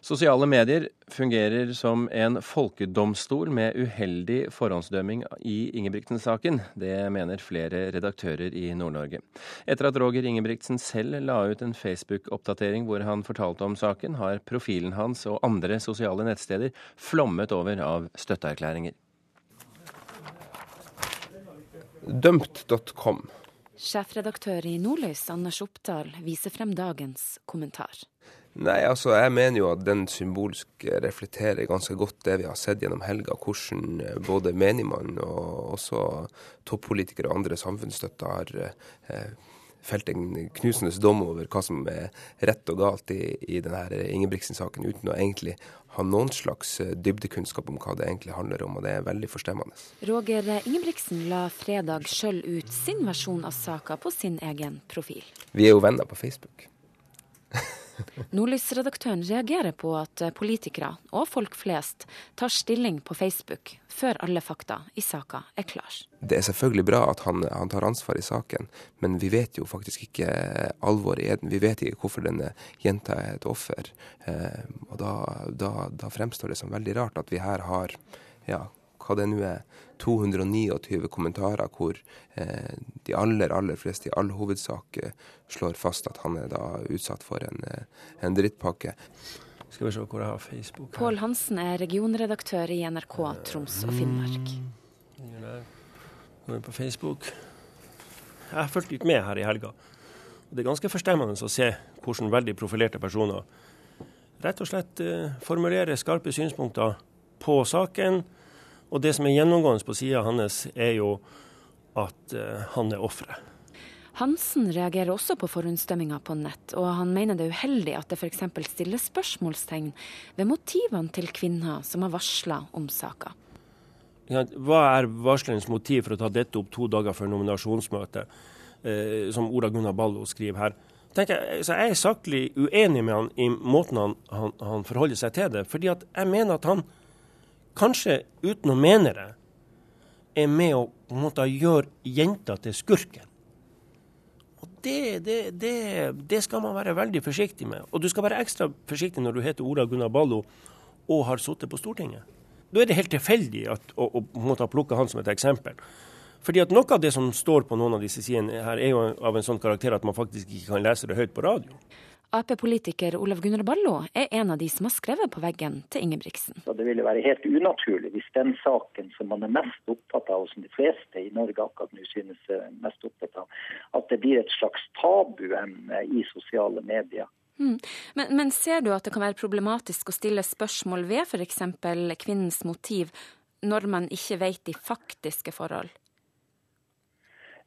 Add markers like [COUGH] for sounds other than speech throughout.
Sosiale medier fungerer som en folkedomstol med uheldig forhåndsdømming i Ingebrigtsen-saken. Det mener flere redaktører i Nord-Norge. Etter at Roger Ingebrigtsen selv la ut en Facebook-oppdatering hvor han fortalte om saken, har profilen hans og andre sosiale nettsteder flommet over av støtteerklæringer. Dømt.com. Sjefredaktør i Nordlys, Anders Oppdal, viser frem dagens kommentar. Nei, altså jeg mener jo at den symbolsk reflekterer ganske godt det vi har sett gjennom helga. Hvordan eh, både menigmann og også toppolitikere og andre samfunnsstøtter har eh, felt en knusende dom over hva som er rett og galt i, i denne Ingebrigtsen-saken, uten å egentlig ha noen slags eh, dybdekunnskap om hva det egentlig handler om, og det er veldig forstemmende. Roger Ingebrigtsen la fredag sjøl ut sin versjon av saka på sin egen profil. Vi er jo venner på Facebook. [LAUGHS] Nordlysredaktøren reagerer på at politikere og folk flest tar stilling på Facebook før alle fakta i saka er klar. Det er selvfølgelig bra at han, han, tar ansvar i saken, men vi vet jo faktisk ikke alvoret i den. Vi vet ikke hvorfor denne jenta er et offer. Eh, og da, da, da fremstår det som veldig rart at vi her har ja, hva det nå er, 229 kommentarer hvor eh, de aller, aller fleste i all hovedsak eh, slår fast at han er da utsatt for en, eh, en drittpakke. Skal vi se hvor jeg har Facebook. Pål Hansen er regionredaktør i NRK Troms og Finnmark. Nå er på Facebook. Jeg har fulgt litt med her i helga. Det er ganske forstemmende å se hvordan veldig profilerte personer rett og slett eh, formulerer skarpe synspunkter på saken og det som er gjennomgående på sida hans, er jo at uh, han er offeret. Hansen reagerer også på forhåndsdømminga på nett, og han mener det er uheldig at det f.eks. stilles spørsmålstegn ved motivene til kvinner som har varsla om saka. Hva er varslerens motiv for å ta dette opp to dager før nominasjonsmøtet, eh, som Ola Gunnar Ballo skriver her? Så jeg, er saklig uenig med han i måten han, han, han forholder seg til det. fordi jeg mener at han kanskje uten å mene det, er med å måte gjøre jenta til skurken. Og det, det, det, det, skal man være veldig forsiktig med. Og du skal være ekstra forsiktig når du heter Ola Gunnar Ballo og har sittet på Stortinget. Da er det helt tilfeldig at, å, å, å plukke han som et eksempel. Fordi at Noe av det som står på noen av disse sidene her, er jo av en sånn karakter at man faktisk ikke kan lese det høyt på radio. Ap-politiker Olav Gunnar Ballo er en av de som har skrevet på veggen til Ingebrigtsen. Det ville være helt unaturlig hvis den saken som man er mest opptatt av, og som de fleste i Norge akkurat nå synes er mest opptatt av, at det blir et slags tabuemne i sosiale medier. Mm. Men, men, ser du at det kan være problematisk å stille spørsmål ved f.eks. kvinnens motiv, når man ikke vet de faktiske forhold?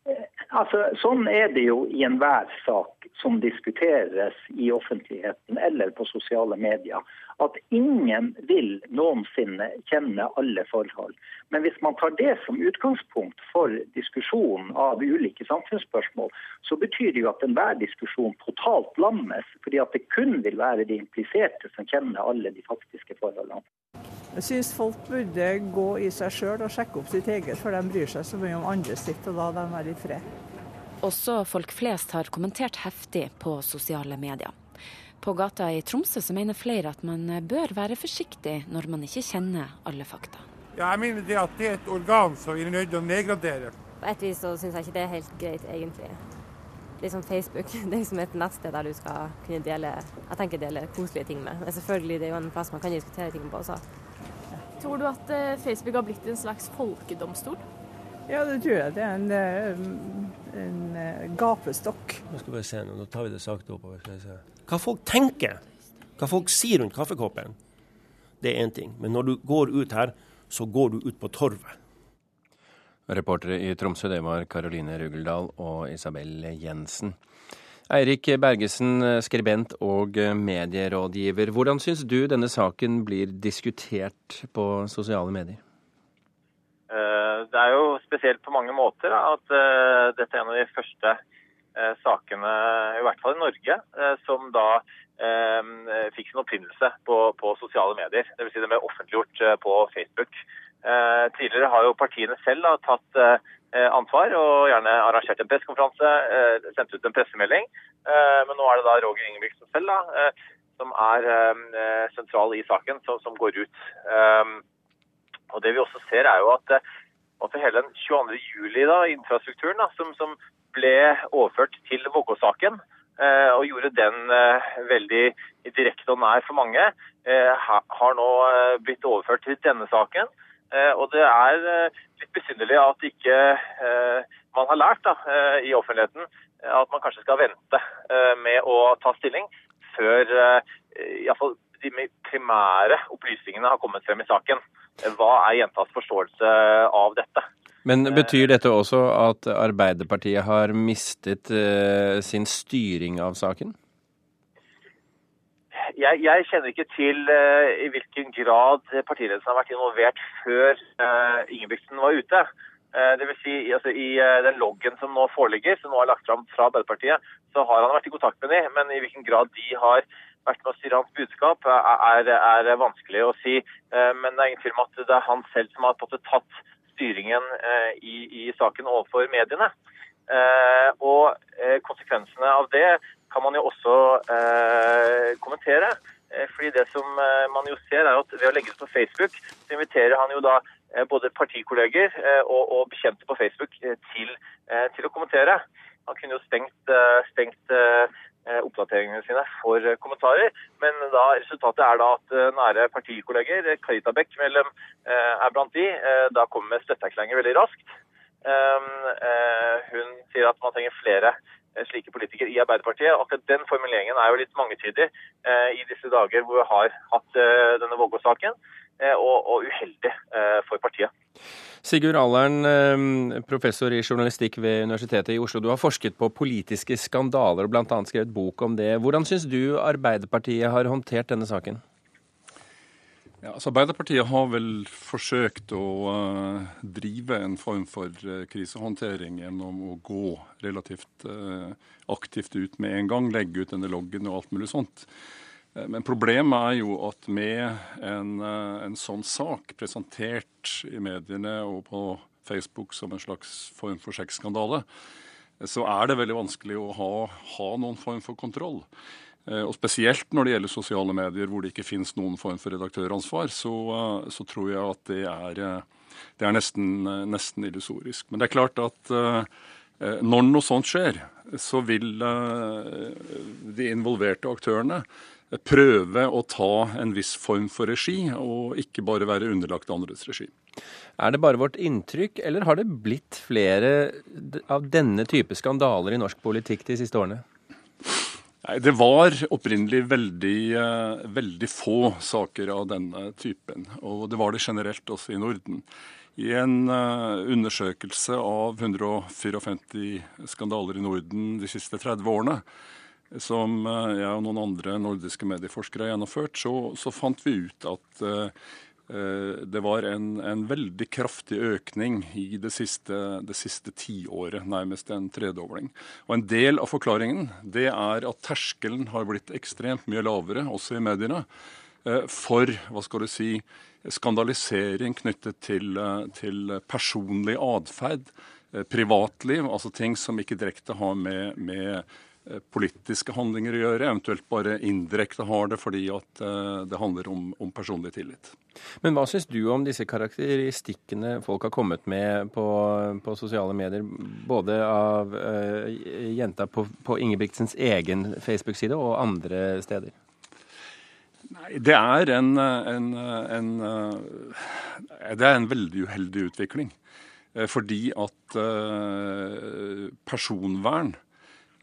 Eh, altså, Sånn er det jo i enhver sak som diskuteres i offentligheten eller på sosiale medier, at ingen vil noensinne kjenne alle forhold. Men hvis man tar det som utgangspunkt for diskusjonen av ulike samfunnsspørsmål, så betyr det jo at enhver diskusjon totalt lammes, fordi at det kun vil være de impliserte som kjenner alle de faktiske forholdene. Jeg syns folk burde gå i seg sjøl og sjekke opp sitt eget, for de bryr seg så mye om andre sitt, og da de er i fred. Også folk flest har kommentert heftig på sosiale medier. På gata i Tromsø så mener flere at man bør være forsiktig når man ikke kjenner alle fakta. Ja, jeg mener det at det er et organ som vi er nødt til å nedgradere. På et vis så syns jeg ikke det er helt greit, egentlig. Liksom Facebook det er liksom [LAUGHS] et nettsted der du skal kunne dele jeg tenker dele koselige ting med. Men selvfølgelig det er jo en plass man kan diskutere ting på også. Tror du at eh, Facebook har blitt en slags folkedomstol? Ja, det tror jeg. Det er en, eh, en eh, gapestokk. Nå skal vi se, nå tar vi det sakte oppover. Skal se. Hva folk tenker, hva folk sier rundt kaffekoppen, det er én ting. Men når du går ut her, så går du ut på torvet. Reportere i Tromsø, det var Karoline Rugeldal og Isabel Jensen. Eirik Bergesen, skribent og medierådgiver. Hvordan syns du denne saken blir diskutert på sosiale medier? Eh, det er jo spesielt på mange måter at eh, dette er en av de første eh, sakene, i hvert fall i Norge, som da fikk sin opprinnelse på, på sosiale medier. Dvs. Si den ble offentliggjort på Facebook. Tidligere har jo partiene selv da, tatt ansvar og gjerne arrangert en pressekonferanse, sendt ut en pressemelding. Men nå er det da Roger Ingebrigtsen selv da, som er sentral i saken, som, som går ut. Og Det vi også ser, er jo at, at hele den 22. juli, da, infrastrukturen da, som, som ble overført til Vågå-saken, eh, og gjorde den eh, veldig direkte og nær for mange, eh, har nå eh, blitt overført til denne saken. Eh, og det er litt besynderlig at ikke man har lært da, i offentligheten at man kanskje skal vente med å ta stilling før iallfall de primære opplysningene har kommet frem i saken. Hva er jentas forståelse av dette? Men betyr dette også at Arbeiderpartiet har mistet uh, sin styring av saken? Jeg, jeg kjenner ikke til uh, i hvilken grad partiledelsen har vært involvert før uh, Ingebrigtsen var ute. Det vil si, altså, I den loggen som nå foreligger, som nå er lagt fram fra Arbeiderpartiet, så har han vært i kontakt med dem, men i hvilken grad de har med å styre hans budskap, er, er, vanskelig å si. Men det er ingen tvil om at det er han selv som har tatt styringen i, i saken overfor mediene. Og konsekvensene av det kan man jo også eh, kommentere. Eh, fordi det som eh, man jo ser er at Ved å legge det på Facebook, så inviterer han jo da eh, både partikolleger og, og, bekjente på Facebook til, til, å kommentere. Han kunne jo stengt, stengt oppdateringene sine for kommentarer, men da resultatet er da at nære partikolleger, Karita Beck mellom, er blant de, da kommer med støtteerklæringer veldig raskt. Hun sier at man trenger flere Eh, slike politikere i Arbeiderpartiet. Akkurat den formuleringen er jo litt mangetydig eh, i disse dager hvor vi har hatt eh, denne Vågå-saken, eh, og, og, uheldig eh, for partiet. Sigurd Allern, eh, professor i journalistikk ved Universitetet i Oslo. Du har forsket på politiske skandaler og bl.a. skrevet bok om det. Hvordan syns du Arbeiderpartiet har håndtert denne saken? Ja, altså Arbeiderpartiet har vel forsøkt å uh, drive en form for uh, krisehåndtering gjennom å gå relativt uh, aktivt ut med en gang, legge ut denne loggen og alt mulig sånt. Men problemet er jo at med en, en, sånn sak presentert i mediene og på Facebook som en slags form for sexskandale, så er det veldig vanskelig å ha, ha noen form for kontroll. Eh, og Spesielt når det gjelder sosiale medier hvor det ikke finnes noen form for redaktøransvar, så, eh, så tror jeg at det er, eh, det er nesten, nesten, illusorisk. Men det er klart at når noe sånt skjer, så vil de involverte aktørene prøve å ta en viss form for regi, og ikke bare være underlagt andres regi. Er det bare vårt inntrykk, eller har det blitt flere av denne type skandaler i norsk politikk de siste årene? Nei, Det var opprinnelig veldig, uh, veldig få saker av denne typen. Og det var det generelt også i Norden. I en uh, undersøkelse av 154 skandaler i Norden de siste 30 årene, som uh, jeg og noen andre nordiske medieforskere har gjennomført, så, så fant vi ut at Eh, det var en, en, veldig kraftig økning i det siste, det siste tiåret, nærmest en tredobling. Og En del av forklaringen det er at terskelen har blitt ekstremt mye lavere, også i mediene, eh, for hva skal du si, skandalisering knyttet til, eh, til personlig atferd, privatliv, altså ting som ikke direkte har med, med Eh, politiske handlinger å gjøre, eventuelt bare indirekte har det fordi at eh, det handler om, om personlig tillit. Men hva syns du om disse karakteristikkene folk har kommet med på, på sosiale medier, både av uh, jenta på, på Ingebrigtsens egen Facebook-side og andre steder? Nei, det er en, en, en, Det er en veldig uheldig utvikling. Fordi at personvern Eh,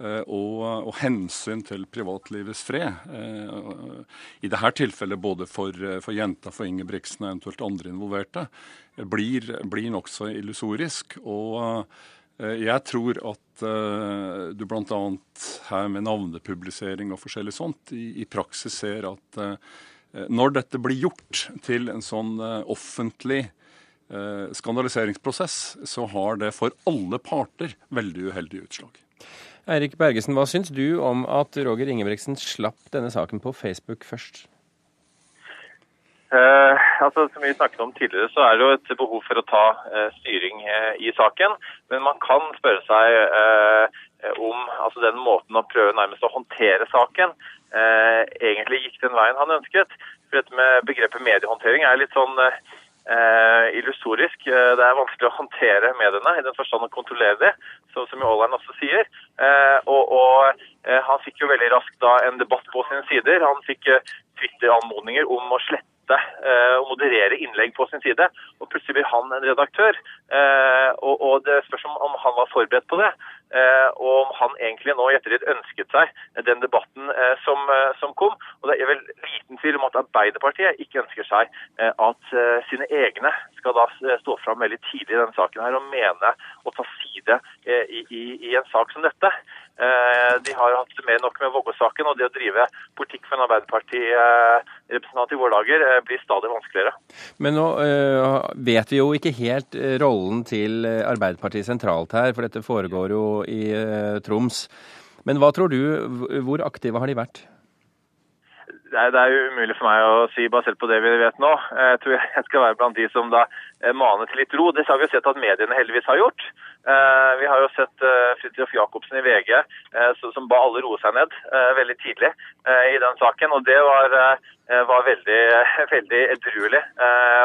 og, og, hensyn til privatlivets fred. Eh, I dette tilfellet både for, for jenta, for Ingebrigtsen og eventuelt andre involverte, blir, blir nokså illusorisk. Og eh, jeg tror at du bl.a. her med navnepublisering og forskjellig sånt i, i praksis ser at når dette blir gjort til en sånn offentlig skandaliseringsprosess, så har det for alle parter veldig uheldige utslag. Eirik Bergesen, hva syns du om at Roger Ingebrigtsen slapp denne saken på Facebook først? Eh, altså, som vi snakket om tidligere, så er det jo et behov for å ta eh, styring eh, i saken. Men man kan spørre seg eh, om altså den måten å prøve nærmest å håndtere saken eh, egentlig gikk den veien han ønsket. For dette med begrepet mediehåndtering er litt sånn eh, illusorisk. Eh, det er vanskelig å håndtere mediene i den forstand å kontrollere det, som, som Aalern også sier. Eh, og, og eh, han fikk jo veldig raskt da en debatt på sine sider. Han fikk Twitter-anmodninger om å slette og moderere innlegg på sin side. Og plutselig blir han en redaktør. Og, og det spørs om han var forberedt på det. Eh, og om han egentlig nå i ettertid ønsket seg den debatten eh, eh, som, kom. Og Det er vel liten tvil om at Arbeiderpartiet ikke ønsker seg at sine egne skal da stå fram veldig tidlig i denne saken her og mene og ta side i, i, i en sak som dette. De har hatt mer enn nok med Vågå-saken, og det å drive politikk for en Arbeiderparti-representant i våre dager blir stadig vanskeligere. Men nå vet vi jo ikke helt rollen til Arbeiderpartiet sentralt her, for dette foregår jo i eh, Troms. Men hva tror du, hvor aktive har de vært? Det er, det er umulig for meg å si basert på det vi vet nå. Jeg tror jeg skal være blant de som da eh, maner til litt ro. Det har vi jo sett at mediene heldigvis har gjort. Eh, vi har jo sett Fridtjof Jacobsen i VG som ba alle roe seg ned veldig tidlig i den saken. og Det var, var veldig, [LAUGHS] veldig edruelig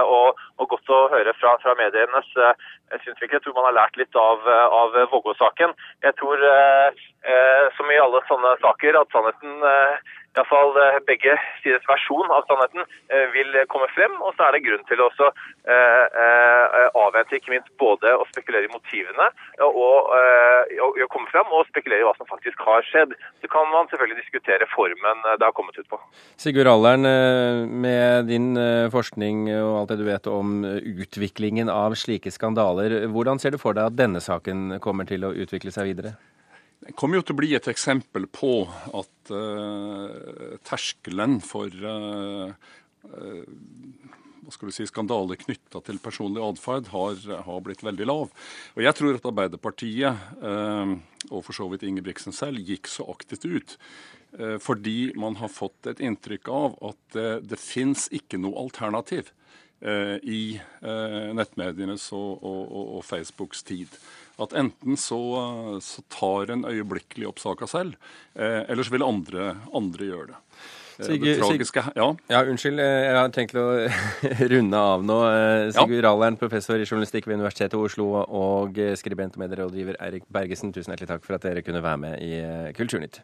og, og, godt å høre fra, fra medienes synsvinkel. Jeg tror man har lært litt av, av Vågå-saken. Jeg tror, som i alle sånne saker, at sannheten iallfall eh, begge siders versjon av sannheten eh, vil komme frem. Og så er det grunn til å også eh, avvente ikke minst både å spekulere i motivene og å komme frem og spekulere i hva som faktisk har skjedd. Så kan man selvfølgelig diskutere formen det har kommet ut på. Sigurd Allern, med din forskning og alt det du vet om utviklingen av slike skandaler, hvordan ser du for deg at denne saken kommer til å utvikle seg videre? Det kommer jo til å bli et eksempel på at uh, terskelen for uh, uh, hva skal du si, skandaler knytta til personlig atferd har, har, blitt veldig lav. Og Jeg tror at Arbeiderpartiet, og for så vidt Ingebrigtsen selv, gikk så aktivt ut fordi man har fått et inntrykk av at det, fins ikke noe alternativ i nettmedienes og, og, og Facebooks tid at enten så, så tar en øyeblikkelig opp saka selv, eh, eller så vil andre, andre gjøre det. Eh, Sigurd, tragiske, ja. ja. Unnskyld, eh, jeg har tenkt å [LAUGHS] runde av nå. Eh, Sigurd ja. Rallern, professor i journalistikk ved Universitetet i Oslo, og skribent og medierådgiver Erik Bergesen, tusen hjertelig takk for at dere kunne være med i Kulturnytt.